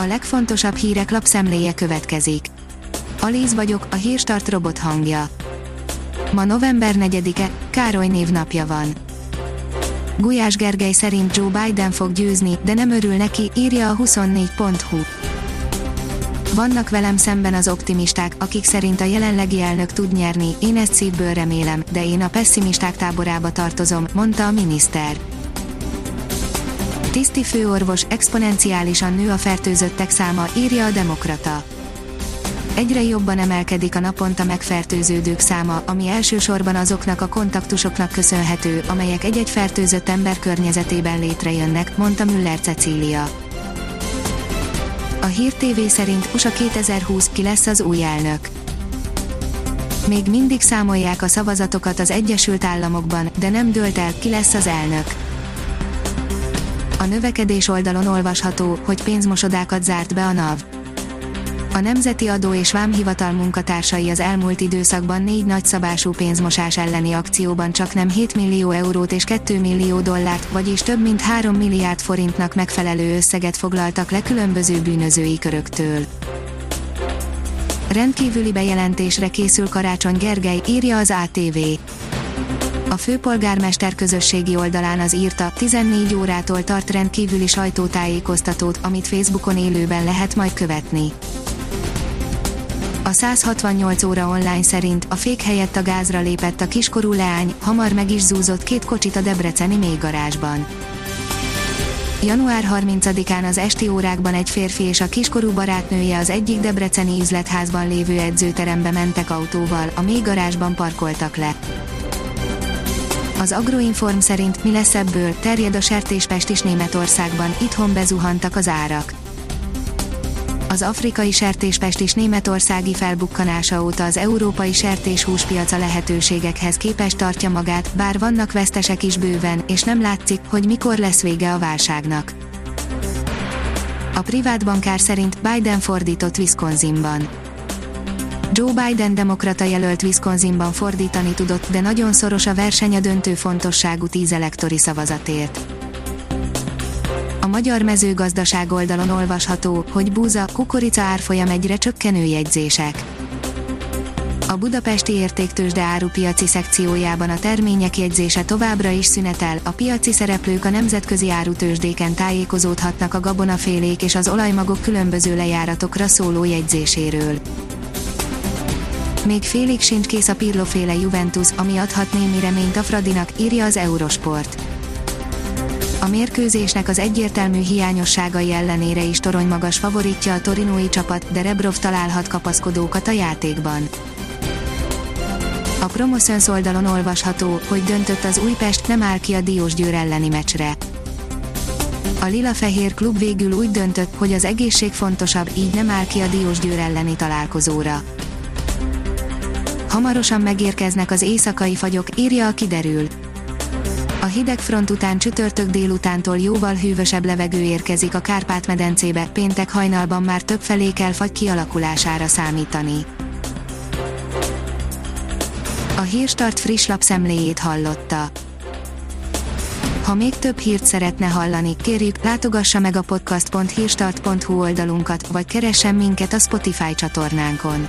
A legfontosabb hírek lapszemléje következik. Alíz vagyok, a hírstart robot hangja. Ma november 4-e, Károly névnapja van. Gulyás Gergely szerint Joe Biden fog győzni, de nem örül neki, írja a 24.hu. Vannak velem szemben az optimisták, akik szerint a jelenlegi elnök tud nyerni, én ezt szívből remélem, de én a pessimisták táborába tartozom, mondta a miniszter. Tiszti főorvos, exponenciálisan nő a fertőzöttek száma, írja a Demokrata. Egyre jobban emelkedik a naponta megfertőződők száma, ami elsősorban azoknak a kontaktusoknak köszönhető, amelyek egy-egy fertőzött ember környezetében létrejönnek, mondta Müller Cecília. A Hír TV szerint USA 2020 ki lesz az új elnök. Még mindig számolják a szavazatokat az Egyesült Államokban, de nem dőlt el, ki lesz az elnök. A növekedés oldalon olvasható, hogy pénzmosodákat zárt be a NAV. A Nemzeti Adó és Vámhivatal munkatársai az elmúlt időszakban négy nagyszabású pénzmosás elleni akcióban csak nem 7 millió eurót és 2 millió dollárt, vagyis több mint 3 milliárd forintnak megfelelő összeget foglaltak le különböző bűnözői köröktől. Rendkívüli bejelentésre készül Karácsony Gergely, írja az ATV. A főpolgármester közösségi oldalán az írta, 14 órától tart rendkívüli sajtótájékoztatót, amit Facebookon élőben lehet majd követni. A 168 óra online szerint a fék helyett a gázra lépett a kiskorú leány, hamar meg is zúzott két kocsit a debreceni mélygarázsban. Január 30-án az esti órákban egy férfi és a kiskorú barátnője az egyik debreceni üzletházban lévő edzőterembe mentek autóval, a mélygarázsban parkoltak le. Az Agroinform szerint mi lesz ebből, terjed a sertéspest is Németországban, itthon bezuhantak az árak. Az afrikai sertéspest is németországi felbukkanása óta az európai sertéshúspiaca lehetőségekhez képest tartja magát, bár vannak vesztesek is bőven, és nem látszik, hogy mikor lesz vége a válságnak. A privát bankár szerint Biden fordított Wisconsinban. Joe Biden demokrata jelölt Wisconsinban fordítani tudott, de nagyon szoros a verseny a döntő fontosságú tíz elektori szavazatért. A magyar mezőgazdaság oldalon olvasható, hogy búza, kukorica árfolyam egyre csökkenő jegyzések. A budapesti értéktősde árupiaci szekciójában a termények jegyzése továbbra is szünetel, a piaci szereplők a nemzetközi árutősdéken tájékozódhatnak a gabonafélék és az olajmagok különböző lejáratokra szóló jegyzéséről. Még félig sincs kész a Pirlo-féle Juventus, ami adhat némi reményt a Fradinak, írja az Eurosport. A mérkőzésnek az egyértelmű hiányosságai ellenére is torony magas favoritja a torinói csapat, de Rebrov találhat kapaszkodókat a játékban. A Promoszöns oldalon olvasható, hogy döntött az Újpest, nem áll ki a Diósgyőr elleni meccsre. A Lila-Fehér klub végül úgy döntött, hogy az egészség fontosabb, így nem áll ki a Diósgyőr elleni találkozóra. Hamarosan megérkeznek az éjszakai fagyok, írja a kiderül. A hideg front után csütörtök délutántól jóval hűvösebb levegő érkezik a Kárpát-medencébe, péntek hajnalban már több felé kell fagy kialakulására számítani. A Hírstart friss lapszemléjét hallotta. Ha még több hírt szeretne hallani, kérjük, látogassa meg a podcast.hírstart.hu oldalunkat, vagy keressen minket a Spotify csatornánkon.